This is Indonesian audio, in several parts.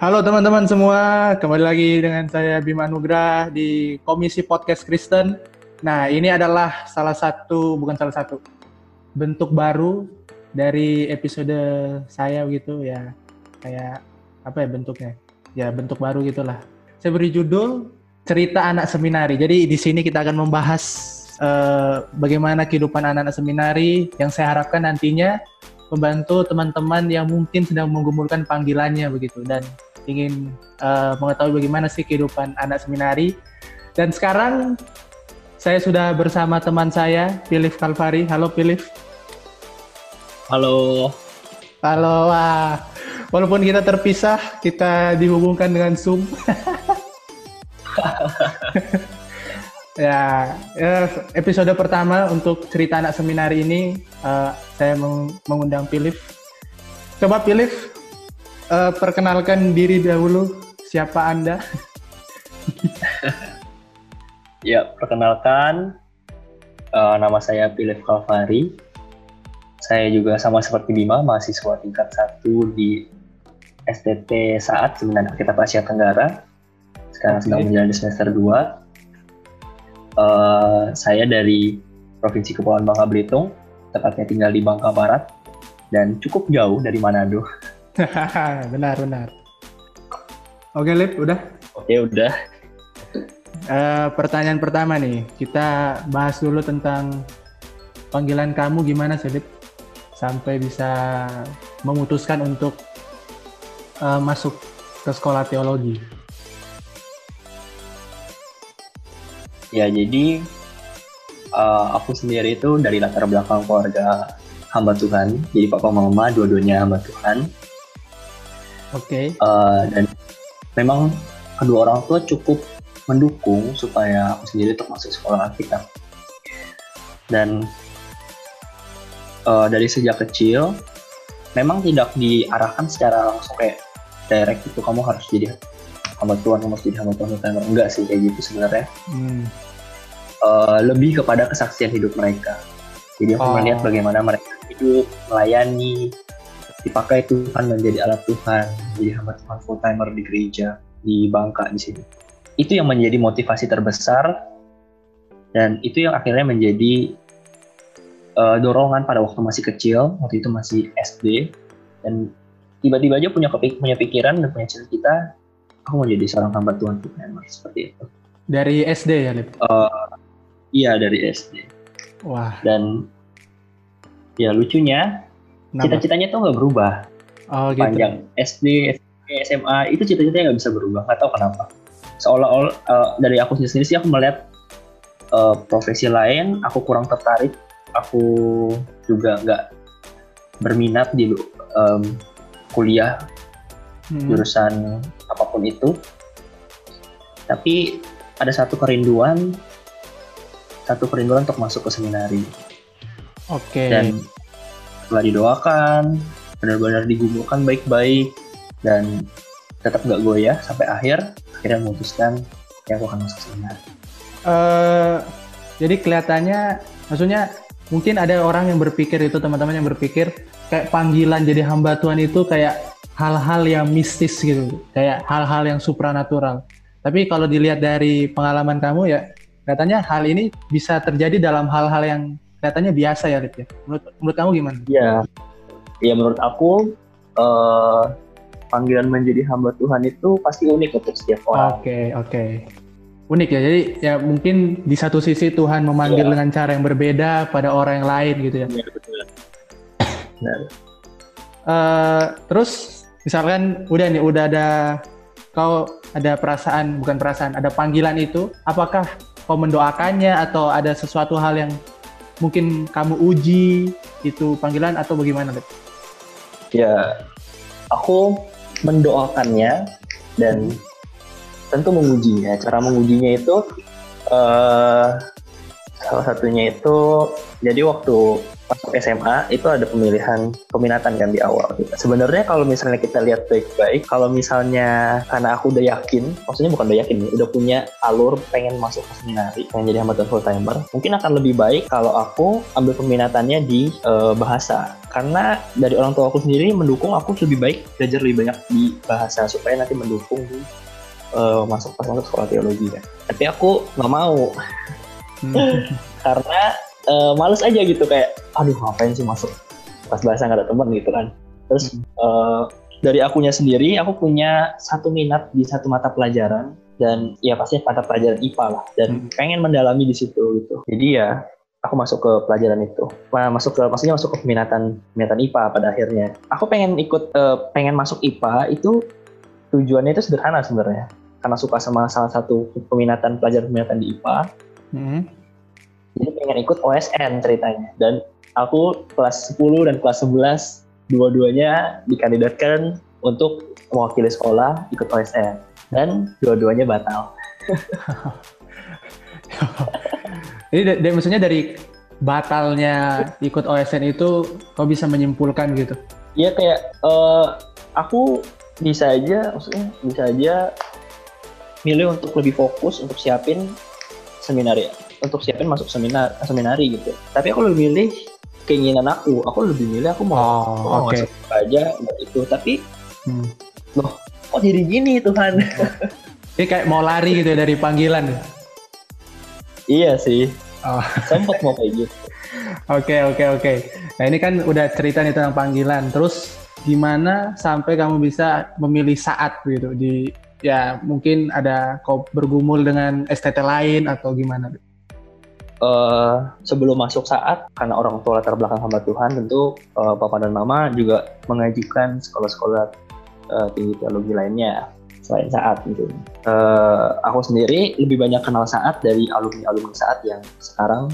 Halo teman-teman semua, kembali lagi dengan saya Bima Nugrah di Komisi Podcast Kristen. Nah, ini adalah salah satu, bukan salah satu, bentuk baru dari episode saya gitu ya. Kayak apa ya bentuknya? Ya bentuk baru gitulah. Saya beri judul cerita anak seminari. Jadi di sini kita akan membahas uh, bagaimana kehidupan anak-anak seminari yang saya harapkan nantinya membantu teman-teman yang mungkin sedang menggumulkan panggilannya begitu dan ingin uh, mengetahui bagaimana sih kehidupan anak seminari. Dan sekarang saya sudah bersama teman saya, Philip Kalvari. Halo Philip. Halo. Halo. Wah. Walaupun kita terpisah, kita dihubungkan dengan Zoom. ya, ya, episode pertama untuk cerita anak seminari ini uh, saya meng mengundang Philip. Coba Philip uh, perkenalkan diri dahulu. Siapa Anda? ya, perkenalkan uh, nama saya Philip Kalvari. Saya juga sama seperti Bima, mahasiswa tingkat satu di STT Saat Seminar Alkitab Asia Tenggara. Sekarang okay. sedang menjalani semester 2. Uh, eh, saya dari Provinsi Kepulauan Bangka Belitung, tepatnya tinggal di Bangka Barat, dan cukup jauh dari Manado. benar, benar. Oke, Lip, udah? Oke, udah. Uh, pertanyaan pertama nih, kita bahas dulu tentang panggilan kamu gimana sih, Lip? Sampai bisa memutuskan untuk uh, masuk ke sekolah teologi? Ya, jadi uh, aku sendiri itu dari latar belakang keluarga hamba Tuhan. Jadi papa mama dua-duanya hamba Tuhan. Oke. Okay. Uh, dan memang kedua orang tua cukup mendukung supaya aku sendiri untuk masuk sekolah Alkitab. Dan uh, dari sejak kecil memang tidak diarahkan secara langsung kayak direct itu kamu harus jadi hamba Tuhan, kamu harus jadi hamba Tuhan, Tuhan. enggak sih kayak gitu sebenarnya. Hmm. Uh, lebih kepada kesaksian hidup mereka. Jadi aku oh. melihat bagaimana mereka hidup, melayani, dipakai Tuhan menjadi alat Tuhan, menjadi hamba Tuhan full timer di gereja di Bangka di sini. Itu yang menjadi motivasi terbesar dan itu yang akhirnya menjadi uh, dorongan pada waktu masih kecil, waktu itu masih SD dan tiba-tiba aja punya kepik punya pikiran dan punya cita-cita aku mau jadi seorang hamba Tuhan Tuhan seperti itu dari SD ya Lip? Uh, iya dari SD wah dan ya lucunya cita-citanya tuh nggak berubah. Oh, gitu. panjang SD SMP SMA itu cita-citanya nggak bisa berubah. Nggak tahu kenapa. Seolah-olah uh, dari aku sendiri sih aku melihat uh, profesi lain aku kurang tertarik. Aku juga nggak berminat di um, kuliah hmm. jurusan apa pun itu. Tapi ada satu kerinduan satu kerinduan untuk masuk ke seminari. Oke. Okay. dan setelah didoakan benar-benar digumulkan baik-baik dan tetap nggak goyah sampai akhir akhirnya memutuskan ya aku akan masuk seminari uh, jadi kelihatannya maksudnya mungkin ada orang yang berpikir itu teman-teman yang berpikir kayak panggilan jadi hamba Tuhan itu kayak hal-hal yang mistis gitu, kayak hal-hal yang supranatural. Tapi kalau dilihat dari pengalaman kamu ya, katanya hal ini bisa terjadi dalam hal-hal yang katanya biasa ya, Lip ya. Menurut, menurut kamu gimana? Iya, ya menurut aku uh, panggilan menjadi hamba Tuhan itu pasti unik untuk setiap orang. Oke, okay, oke. Okay. Unik ya, jadi ya mungkin di satu sisi Tuhan memanggil yeah. dengan cara yang berbeda pada orang yang lain gitu ya. Yeah, betul. Nah. Uh, terus misalkan udah nih udah ada kau ada perasaan bukan perasaan ada panggilan itu apakah kau mendoakannya atau ada sesuatu hal yang mungkin kamu uji itu panggilan atau bagaimana Bet? Ya aku mendoakannya dan tentu mengujinya cara mengujinya itu uh, salah satunya itu jadi waktu masuk SMA itu ada pemilihan peminatan kan di awal. Sebenarnya kalau misalnya kita lihat baik-baik, kalau misalnya karena aku udah yakin, maksudnya bukan udah yakin, udah punya alur pengen masuk ke seminari, pengen jadi hamba full timer, mungkin akan lebih baik kalau aku ambil peminatannya di uh, bahasa karena dari orang tua aku sendiri mendukung aku lebih baik belajar lebih banyak di bahasa supaya nanti mendukung di uh, masuk pas masuk sekolah teologi kan. Tapi aku nggak mau hmm. karena uh, males aja gitu kayak aduh ngapain sih masuk pas bahasa nggak ada teman gitu kan. Terus hmm. uh, dari akunya sendiri aku punya satu minat di satu mata pelajaran dan ya pasti mata pelajaran IPA lah dan hmm. pengen mendalami di situ gitu. Jadi ya aku masuk ke pelajaran itu. Masuk ke maksudnya masuk ke peminatan peminatan IPA pada akhirnya. Aku pengen ikut uh, pengen masuk IPA itu tujuannya itu sederhana sebenarnya. Karena suka sama salah satu peminatan pelajaran peminatan di IPA. Hmm. Jadi pengen ikut OSN ceritanya. Dan aku kelas 10 dan kelas 11 dua-duanya dikandidatkan untuk mewakili sekolah ikut OSN dan dua-duanya batal. Jadi maksudnya dari batalnya ikut OSN itu kau bisa menyimpulkan gitu? Iya kayak uh, aku bisa aja, maksudnya bisa aja milih untuk lebih fokus untuk siapin seminar ya, untuk siapin masuk seminar seminari gitu. Tapi aku lebih milih keinginan aku, aku lebih milih aku mau, oh, mau okay. masuk aja itu. Tapi hmm. loh, kok jadi gini Tuhan? Ini kayak mau lari gitu ya dari panggilan. Iya sih. Oh. Sempat mau kayak gitu. Oke oke oke. Nah ini kan udah cerita nih tentang panggilan. Terus gimana sampai kamu bisa memilih saat gitu di ya mungkin ada kau bergumul dengan STT lain atau gimana? Uh, sebelum masuk saat karena orang tua latar belakang hamba Tuhan tentu uh, papa dan mama juga mengajukan sekolah-sekolah uh, tinggi teologi lainnya selain saat gitu. Uh, aku sendiri lebih banyak kenal saat dari alumni-alumni saat yang sekarang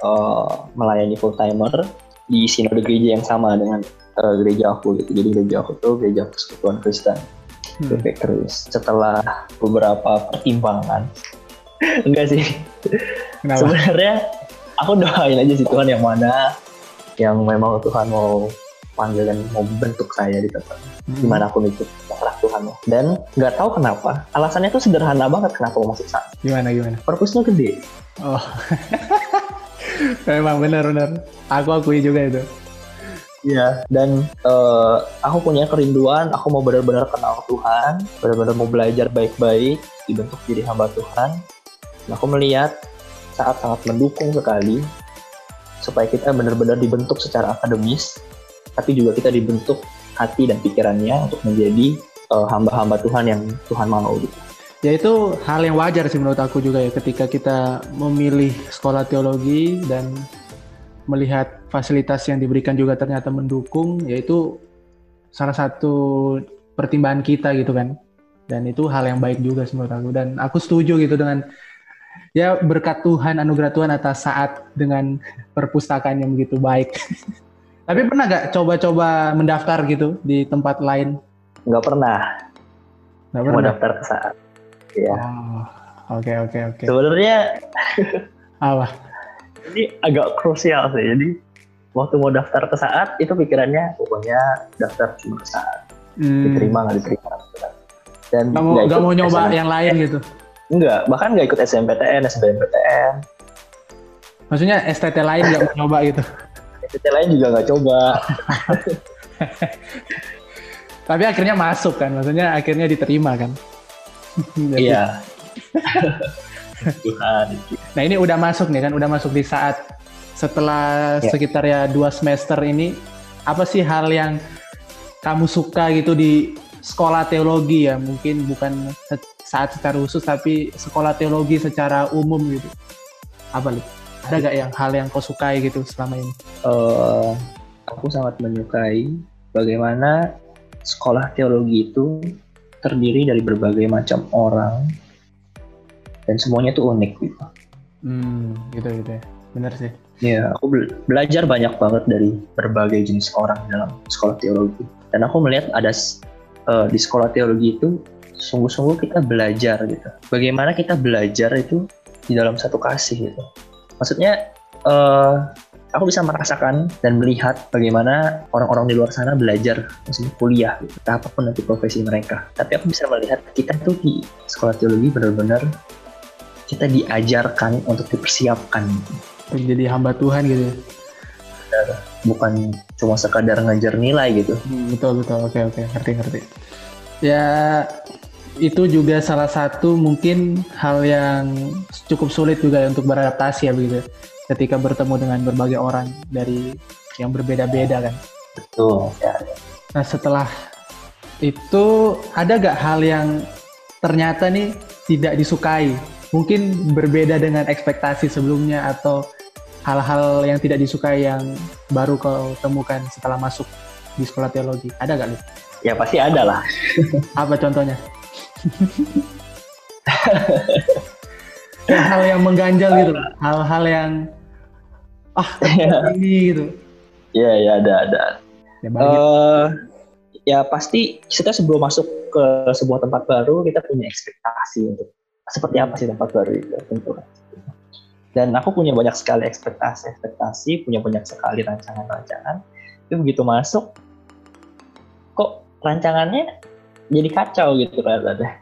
uh, melayani full timer di sinode gereja yang sama dengan uh, gereja aku gitu. Jadi gereja aku tuh gereja persekutuan Kristen. Hmm. Setelah beberapa pertimbangan, enggak sih. Sebenarnya aku doain aja sih Tuhan yang mana yang memang Tuhan mau panggil dan mau bentuk saya di tempat hmm. di mana pun itu terserah Tuhan ya. Dan nggak tahu kenapa alasannya itu sederhana banget kenapa mau masuk sana. Gimana gimana? Purpose-nya gede. Oh. Memang benar-benar. Aku akui juga itu. Iya, dan uh, aku punya kerinduan, aku mau benar-benar kenal Tuhan, benar-benar mau belajar baik-baik, dibentuk jadi hamba Tuhan. Dan aku melihat saat sangat mendukung sekali supaya kita benar-benar dibentuk secara akademis, tapi juga kita dibentuk hati dan pikirannya untuk menjadi uh, hamba-hamba Tuhan yang Tuhan mau gitu. Ya itu hal yang wajar sih menurut aku juga ya ketika kita memilih sekolah teologi dan melihat fasilitas yang diberikan juga ternyata mendukung yaitu salah satu pertimbangan kita gitu kan dan itu hal yang baik juga sih menurut aku dan aku setuju gitu dengan ya berkat Tuhan anugerah Tuhan atas saat dengan perpustakaan yang begitu baik Tapi pernah gak coba-coba mendaftar gitu di tempat lain? Nggak pernah. Nggak pernah. Mau daftar ke saat. Iya. Oh, oke oke oke. Sebenarnya apa? Ini agak krusial sih. Jadi waktu mau daftar ke saat itu pikirannya pokoknya daftar cuma ke saat. Hmm. Diterima nggak diterima. Dan nggak mau, mau nyoba yang lain gitu? Enggak, bahkan nggak ikut SMPTN, SBMPTN. Maksudnya STT lain nggak nyoba gitu? PT lain juga nggak coba. Tapi akhirnya masuk kan, maksudnya akhirnya diterima kan. Iya. Nah ini udah masuk nih kan, udah masuk di saat setelah ya. sekitar ya dua semester ini, apa sih hal yang kamu suka gitu di sekolah teologi ya? Mungkin bukan saat secara khusus, tapi sekolah teologi secara umum gitu. Apa nih? ada gak yang hal yang kau sukai gitu selama ini? Uh, aku sangat menyukai bagaimana sekolah teologi itu terdiri dari berbagai macam orang dan semuanya tuh unik gitu. Hmm, gitu gitu ya. Bener sih. Ya, aku be belajar banyak banget dari berbagai jenis orang dalam sekolah teologi. Dan aku melihat ada uh, di sekolah teologi itu sungguh-sungguh kita belajar gitu. Bagaimana kita belajar itu di dalam satu kasih gitu. Maksudnya uh, aku bisa merasakan dan melihat bagaimana orang-orang di luar sana belajar maksudnya kuliah gitu, apa pun nanti profesi mereka. Tapi aku bisa melihat kita tuh di sekolah teologi benar-benar kita diajarkan untuk dipersiapkan. Untuk jadi hamba Tuhan gitu ya? Bukan cuma sekadar ngajar nilai gitu. Hmm, betul betul. Oke oke. Ngerti ngerti. Ya itu juga salah satu mungkin hal yang cukup sulit juga ya untuk beradaptasi ya begitu ketika bertemu dengan berbagai orang dari yang berbeda-beda kan. Betul ya. Nah setelah itu ada gak hal yang ternyata nih tidak disukai? Mungkin berbeda dengan ekspektasi sebelumnya atau hal-hal yang tidak disukai yang baru kau temukan setelah masuk di sekolah teologi. Ada gak nih ya pasti ada lah. Apa contohnya? Hal yang mengganjal gitu hal-hal yang ah ini gitu. Ya ya ada ada. Ya, uh, ya pasti kita sebelum masuk ke sebuah tempat baru kita punya ekspektasi untuk seperti apa sih tempat baru itu tentu dan aku punya banyak sekali ekspektasi ekspektasi punya banyak sekali rancangan-rancangan itu begitu masuk kok rancangannya jadi kacau gitu kan ada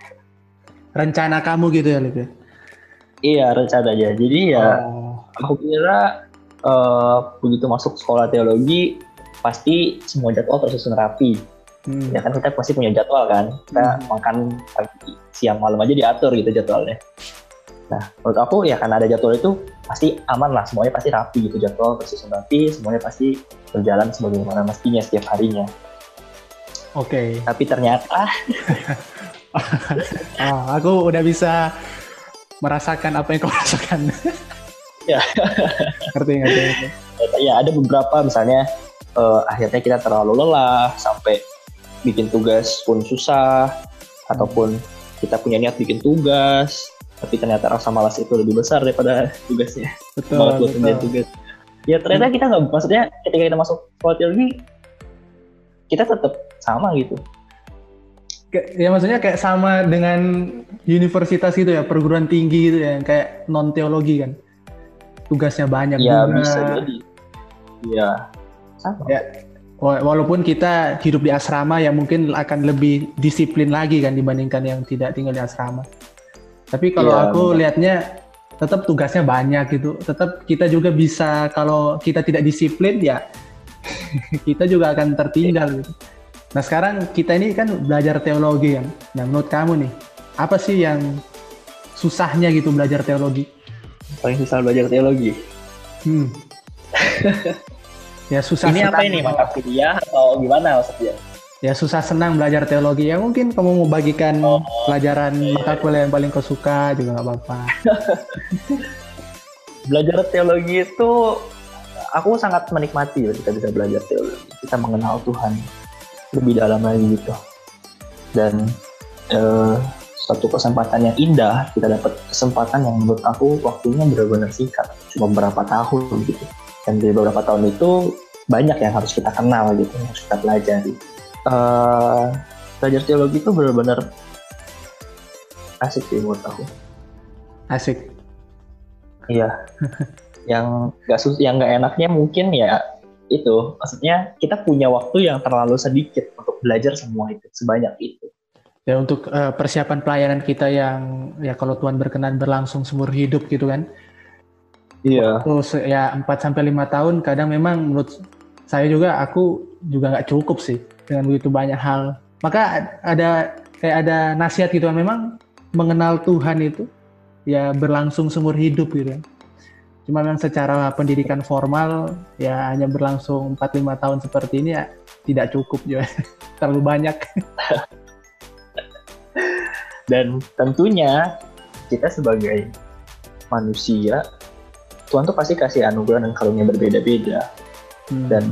rencana kamu gitu ya Lip ya? iya rencananya jadi ya oh. aku kira uh, begitu masuk sekolah teologi pasti semua jadwal tersusun rapi hmm. ya kan kita pasti punya jadwal kan kita hmm. makan pagi siang malam aja diatur gitu jadwalnya nah menurut aku ya karena ada jadwal itu pasti aman lah semuanya pasti rapi gitu jadwal tersusun rapi semuanya pasti berjalan sebagaimana mestinya setiap harinya. Oke. Okay. tapi ternyata oh, aku udah bisa merasakan apa yang kau rasakan. Ya. Ngerti ngerti ya ada beberapa misalnya uh, akhirnya kita terlalu lelah sampai bikin tugas pun susah ataupun kita punya niat bikin tugas tapi ternyata rasa malas itu lebih besar daripada tugasnya betul, malas buat betul. tugas ya ternyata kita nggak maksudnya ketika kita masuk teologi kita tetap sama gitu ya maksudnya kayak sama dengan universitas gitu ya perguruan tinggi gitu ya kayak non teologi kan tugasnya banyak ya juga. bisa jadi ya sama ya walaupun kita hidup di asrama ya mungkin akan lebih disiplin lagi kan dibandingkan yang tidak tinggal di asrama. Tapi kalau ya, aku benar. lihatnya tetap tugasnya banyak gitu. Tetap kita juga bisa kalau kita tidak disiplin ya kita juga akan tertinggal gitu. Nah sekarang kita ini kan belajar teologi kan. Nah menurut kamu nih apa sih yang susahnya gitu belajar teologi? Paling susah belajar teologi. Hmm. Ya susah Ini apa ini mata kuliah atau gimana maksudnya? Ya susah senang belajar teologi. Ya mungkin kamu mau bagikan oh, pelajaran okay. mata kuliah yang paling kau suka juga nggak apa-apa. belajar teologi itu aku sangat menikmati kita bisa belajar teologi. Kita mengenal Tuhan lebih dalam lagi gitu. Dan eh, satu kesempatan yang indah kita dapat kesempatan yang menurut aku waktunya benar-benar singkat cuma beberapa tahun gitu dan dari beberapa tahun itu banyak yang harus kita kenal gitu yang harus kita pelajari uh, belajar teologi itu benar-benar asik sih menurut aku. Asik. Iya. Yang gak sus yang gak enaknya mungkin ya itu. Maksudnya kita punya waktu yang terlalu sedikit untuk belajar semua itu sebanyak itu. Ya untuk uh, persiapan pelayanan kita yang ya kalau Tuhan berkenan berlangsung seumur hidup gitu kan. Iya. Terus ya 4 sampai lima tahun kadang memang menurut saya juga aku juga nggak cukup sih dengan begitu banyak hal. Maka ada kayak ada nasihat gitu kan memang mengenal Tuhan itu ya berlangsung seumur hidup gitu. Cuma memang secara pendidikan formal ya hanya berlangsung 4-5 tahun seperti ini ya tidak cukup juga. Terlalu banyak. Dan tentunya kita sebagai manusia Tuhan tuh pasti kasih anugerah dan karunia berbeda-beda hmm. dan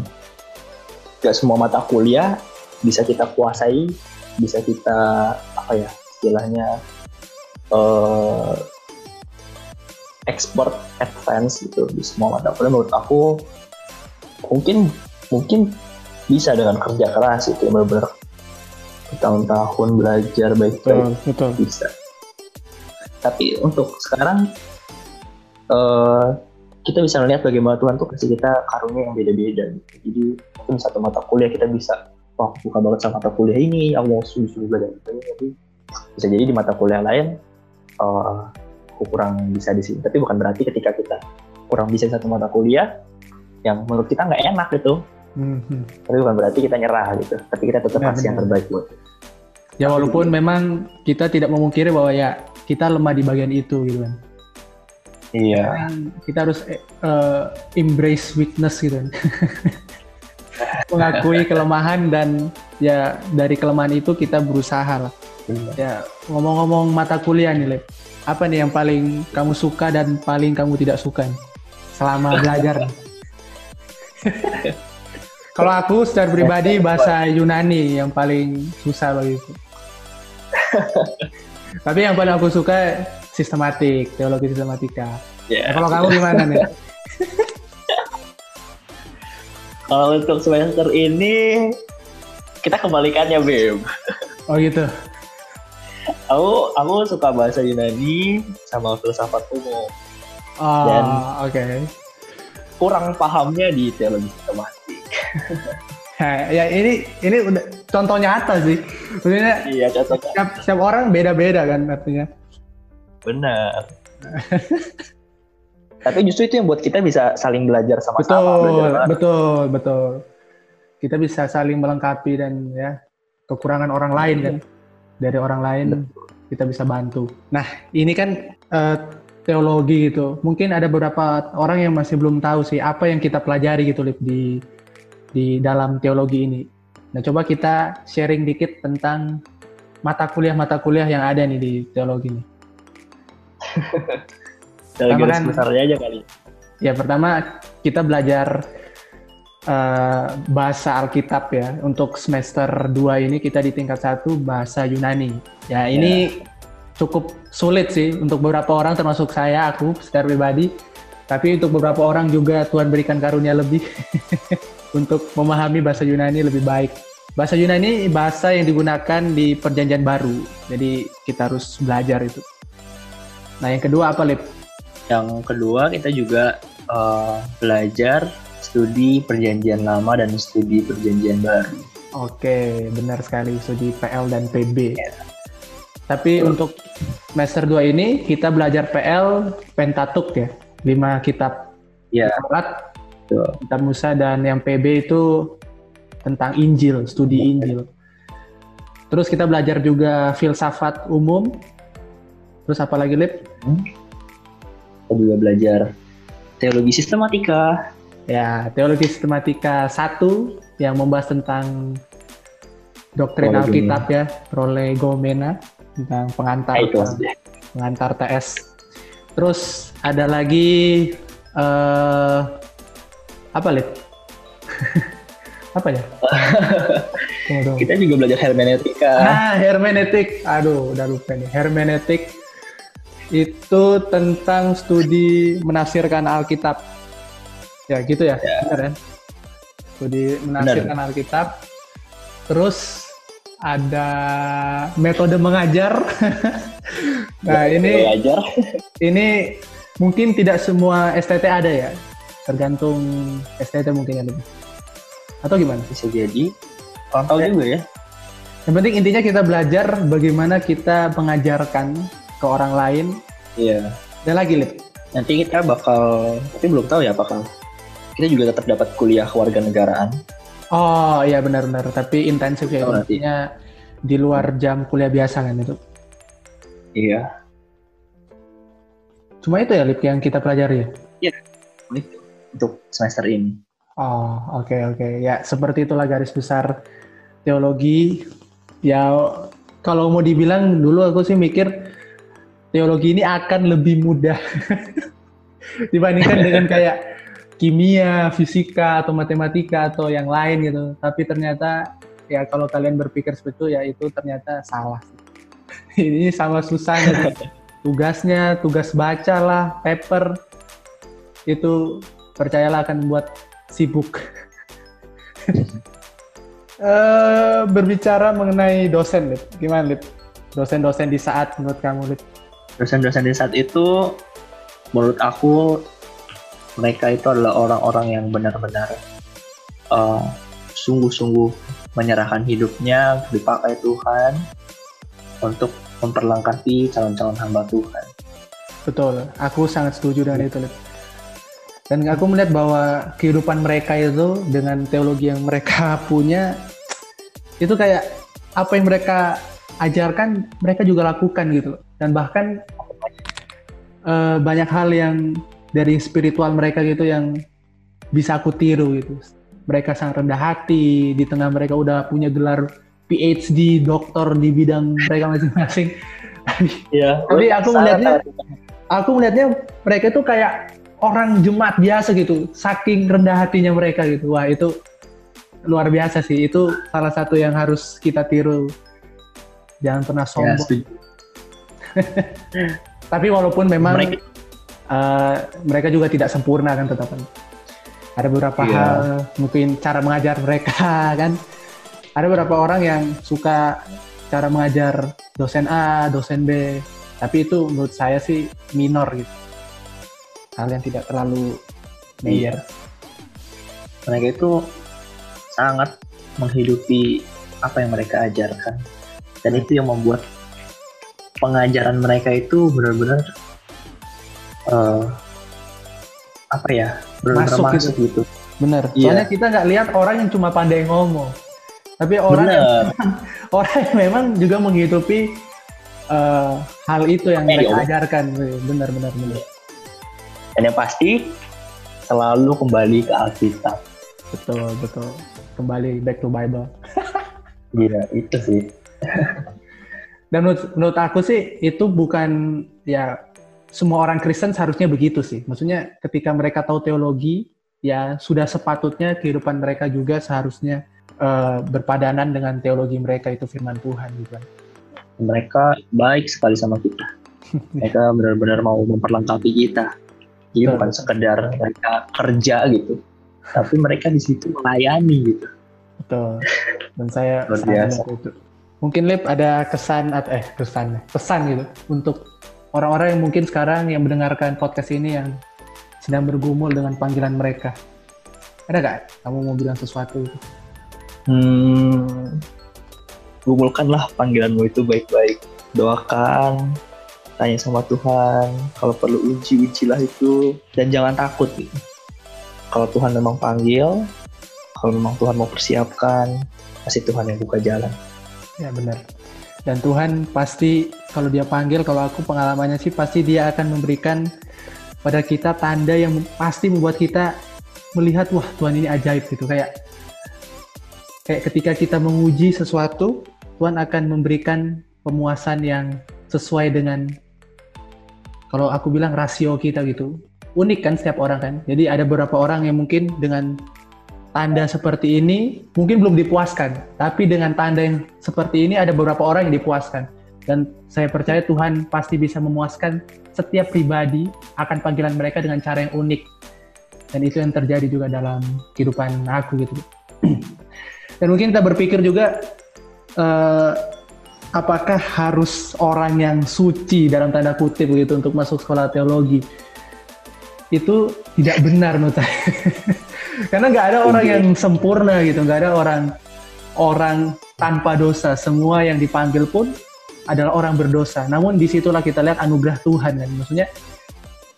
gak semua mata kuliah bisa kita kuasai bisa kita apa ya istilahnya uh, expert advance gitu di semua mata kuliah. Menurut aku mungkin mungkin bisa dengan kerja keras itu benar-benar tahun-tahun belajar baik-baik bisa. Tapi untuk sekarang uh, kita bisa melihat bagaimana Tuhan tuh kasih kita karunia yang beda-beda gitu. Jadi mungkin satu mata kuliah kita bisa, wah buka banget sama mata kuliah ini, aku mau sungguh-sungguh belajar ini. Tapi bisa jadi di mata kuliah lain uh, aku kurang bisa di sini. Tapi bukan berarti ketika kita kurang bisa satu mata kuliah, yang menurut kita nggak enak gitu hmm. tapi bukan berarti kita nyerah gitu tapi kita tetap kasih yang terbaik buat ya walaupun memang kita tidak memungkiri bahwa ya kita lemah di bagian itu gitu kan iya. Kita harus uh, embrace weakness gitu. Mengakui kelemahan dan ya dari kelemahan itu kita berusaha lah. Iya. ya ngomong-ngomong mata kuliah nih Lep. Apa nih yang paling kamu suka dan paling kamu tidak suka nih, selama belajar Kalau aku secara pribadi bahasa Yunani yang paling susah begitu. Tapi yang paling aku suka sistematik, teologi sistematika. Yeah. Nah, kalau kamu gimana nih? kalau untuk semester ini kita kembalikannya Bim. Oh gitu. Aku aku suka bahasa Yunani sama filsafat umum. Oh, Dan oke. Okay. Kurang pahamnya di teologi sistematik ya ini ini udah contoh nyata sih. Maksudnya iya, contoh setiap, setiap orang beda-beda kan artinya. Benar. Tapi justru itu yang buat kita bisa saling belajar sama-sama. Betul, belajar betul, betul. Kita bisa saling melengkapi dan ya kekurangan orang lain kan. Dari orang lain betul. kita bisa bantu. Nah, ini kan uh, teologi gitu. Mungkin ada beberapa orang yang masih belum tahu sih apa yang kita pelajari gitu Lip, di di dalam teologi ini. Nah, coba kita sharing dikit tentang mata kuliah-mata kuliah yang ada nih di teologi ini. pertama kan, aja kali. Ya, pertama kita belajar uh, bahasa Alkitab ya. Untuk semester 2 ini kita di tingkat satu bahasa Yunani. Ya, ini yeah. cukup sulit sih untuk beberapa orang termasuk saya, aku secara pribadi. Tapi untuk beberapa orang juga Tuhan berikan karunia lebih. untuk memahami bahasa Yunani lebih baik. Bahasa Yunani bahasa yang digunakan di Perjanjian Baru, jadi kita harus belajar itu. Nah, yang kedua apa, Lip? Yang kedua kita juga uh, belajar studi Perjanjian Lama dan studi Perjanjian Baru. Oke, benar sekali studi PL dan PB. Ya. Tapi so. untuk semester 2 ini kita belajar PL Pentatuk ya, 5 kitab. Ya. Salat, Kitab Musa dan yang PB itu tentang Injil, studi Injil. Terus kita belajar juga filsafat umum. Terus apa lagi, Lip? Kita juga belajar teologi sistematika. Ya, teologi sistematika satu yang membahas tentang doktrin Alkitab ya, prolegomena tentang pengantar pengantar TS. Terus ada lagi uh, apa lip apa ya? Kita juga belajar hermeneutika. Ah hermeneutik. Aduh udah lupa nih. Hermeneutik itu tentang studi menafsirkan Alkitab. Ya gitu ya, ya. benar ya? Studi menafsirkan benar. Alkitab. Terus ada metode mengajar. Nah ini mengajar. ini mungkin tidak semua STT ada ya. Tergantung STT mungkin ya lebih atau gimana? Bisa jadi. Tahu juga ya. Yang penting intinya kita belajar bagaimana kita mengajarkan ke orang lain. Iya. Dan lagi lip? Nanti kita bakal tapi belum tahu ya apakah kita juga tetap dapat kuliah kewarganegaraan oh iya benar-benar tapi intensif ya oh, artinya di luar jam kuliah biasa kan itu iya. Cuma itu ya lip yang kita pelajari ya? Iya. Untuk semester ini. Oh, oke okay, oke. Okay. Ya, seperti itulah garis besar teologi. Ya, kalau mau dibilang dulu aku sih mikir teologi ini akan lebih mudah dibandingkan dengan kayak kimia, fisika atau matematika atau yang lain gitu. Tapi ternyata ya kalau kalian berpikir seperti itu ya itu ternyata salah. ini sama susahnya tugasnya, tugas baca lah, paper itu percayalah akan membuat sibuk. uh, berbicara mengenai dosen, Lid. gimana, Lid? Dosen-dosen di saat menurut kamu, Lid? Dosen-dosen di saat itu, menurut aku, mereka itu adalah orang-orang yang benar-benar uh, sungguh-sungguh menyerahkan hidupnya dipakai Tuhan untuk memperlengkapi calon-calon hamba Tuhan. Betul, aku sangat setuju dengan itu, Dan aku melihat bahwa kehidupan mereka itu dengan teologi yang mereka punya itu kayak apa yang mereka ajarkan mereka juga lakukan gitu dan bahkan uh, banyak hal yang dari spiritual mereka gitu yang bisa aku tiru gitu. Mereka sangat rendah hati di tengah mereka udah punya gelar PhD doktor di bidang mereka masing-masing. Ya, tapi aku melihatnya aku melihatnya mereka itu kayak orang jemaat biasa gitu saking rendah hatinya mereka gitu. Wah itu luar biasa sih. Itu salah satu yang harus kita tiru. Jangan pernah ya, sombong. ya, tapi walaupun memang mereka, uh, mereka juga tidak sempurna kan tetap ada beberapa yeah. hal mungkin cara mengajar mereka kan. Ada beberapa orang yang suka cara mengajar dosen A dosen B. Tapi itu menurut saya sih minor gitu. Hal yang tidak terlalu major. Iya. mereka itu sangat menghidupi apa yang mereka ajarkan. Dan itu yang membuat pengajaran mereka itu benar-benar uh, apa ya benar-benar masuk, masuk gitu. gitu. Bener. Yeah. Soalnya kita nggak lihat orang yang cuma pandai ngomong, tapi orang yang orang yang memang juga menghidupi uh, hal itu yang mereka ajarkan. Benar, benar, benar. Dan yang pasti selalu kembali ke Alkitab. Betul, betul kembali back to Bible. Iya, itu sih. Dan menurut, menurut aku sih itu bukan ya semua orang Kristen seharusnya begitu sih. Maksudnya ketika mereka tahu teologi, ya sudah sepatutnya kehidupan mereka juga seharusnya uh, berpadanan dengan teologi mereka itu firman Tuhan gitu kan. Mereka baik sekali sama kita. Mereka benar-benar mau memperlengkapi kita. Jadi bukan sekedar mereka kerja gitu tapi mereka di situ melayani gitu. Betul. Dan saya biasa. itu. Mungkin Lip ada kesan atau eh kesan pesan gitu untuk orang-orang yang mungkin sekarang yang mendengarkan podcast ini yang sedang bergumul dengan panggilan mereka. Ada gak kamu mau bilang sesuatu itu? Hmm, gumulkanlah panggilanmu itu baik-baik. Doakan, tanya sama Tuhan. Kalau perlu uji, ujilah itu. Dan jangan takut gitu kalau Tuhan memang panggil, kalau memang Tuhan mau persiapkan, pasti Tuhan yang buka jalan. Ya benar. Dan Tuhan pasti kalau dia panggil, kalau aku pengalamannya sih pasti dia akan memberikan pada kita tanda yang pasti membuat kita melihat wah Tuhan ini ajaib gitu kayak kayak ketika kita menguji sesuatu Tuhan akan memberikan pemuasan yang sesuai dengan kalau aku bilang rasio kita gitu unik kan setiap orang kan. Jadi ada beberapa orang yang mungkin dengan tanda seperti ini mungkin belum dipuaskan, tapi dengan tanda yang seperti ini ada beberapa orang yang dipuaskan. Dan saya percaya Tuhan pasti bisa memuaskan setiap pribadi akan panggilan mereka dengan cara yang unik. Dan itu yang terjadi juga dalam kehidupan aku gitu. Dan mungkin kita berpikir juga uh, apakah harus orang yang suci dalam tanda kutip begitu untuk masuk sekolah teologi? itu tidak benar menurut saya. Karena nggak ada orang yang sempurna gitu, nggak ada orang orang tanpa dosa. Semua yang dipanggil pun adalah orang berdosa. Namun di situlah kita lihat anugerah Tuhan kan. Maksudnya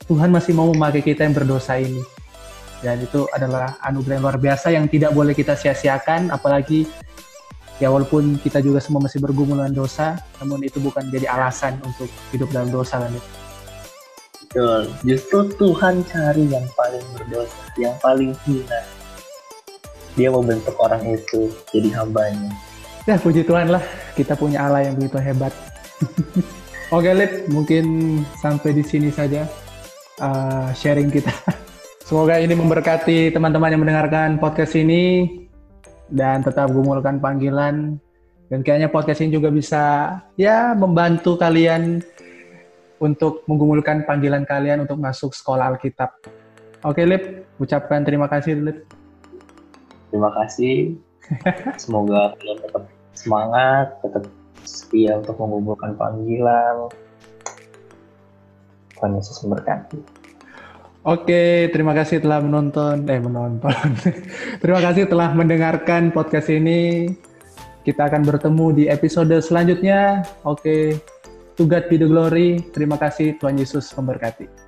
Tuhan masih mau memakai kita yang berdosa ini. Dan itu adalah anugerah yang luar biasa yang tidak boleh kita sia-siakan. Apalagi ya walaupun kita juga semua masih bergumul dengan dosa, namun itu bukan jadi alasan untuk hidup dalam dosa kan. Betul. Justru Tuhan cari yang paling berdosa, yang paling hina. Dia membentuk orang itu jadi hambanya. Ya puji Tuhan lah, kita punya Allah yang begitu hebat. Oke Lip, mungkin sampai di sini saja uh, sharing kita. Semoga ini memberkati teman-teman yang mendengarkan podcast ini dan tetap gumulkan panggilan dan kayaknya podcast ini juga bisa ya membantu kalian untuk menggumulkan panggilan kalian untuk masuk sekolah Alkitab. Oke, Lip, ucapkan terima kasih, Lip. Terima kasih. Semoga kalian tetap semangat, tetap setia untuk mengumpulkan panggilan. Tuhan Yesus memberkati. Oke, terima kasih telah menonton, eh menonton. terima kasih telah mendengarkan podcast ini. Kita akan bertemu di episode selanjutnya. Oke, To God glory. Terima kasih Tuhan Yesus memberkati.